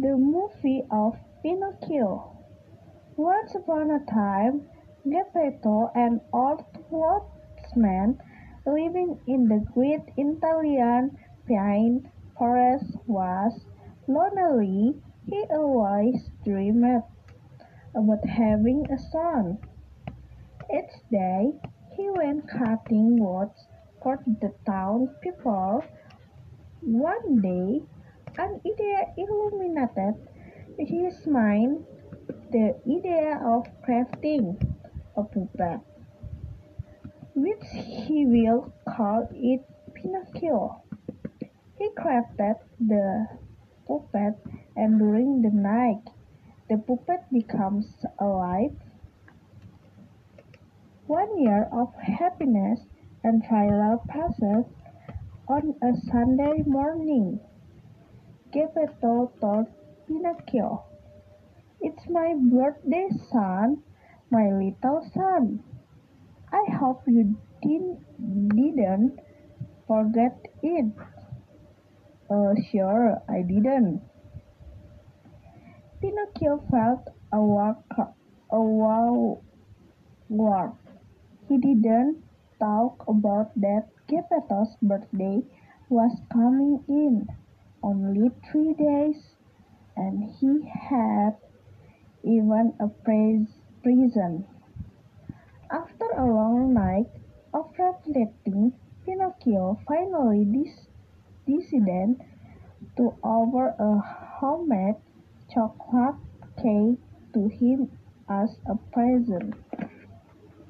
The movie of Pinocchio. Once upon a time, Geppetto, an old woodsman living in the great Italian pine forest, was lonely. He always dreamed about having a son. Each day, he went cutting wood for the town people. One day, an idea illuminated his mind the idea of crafting a puppet, which he will call it Pinocchio. He crafted the puppet, and during the night, the puppet becomes alive. One year of happiness and trial passes. On a Sunday morning, Geppetto told Pinocchio, It's my birthday, son, my little son. I hope you didn't forget it. Uh, sure, I didn't. Pinocchio felt awkward. He didn't talk about that Geppetto's birthday was coming in only three days, and he had even a prison. After a long night of reflecting, Pinocchio finally decided to offer a homemade chocolate cake to him as a present.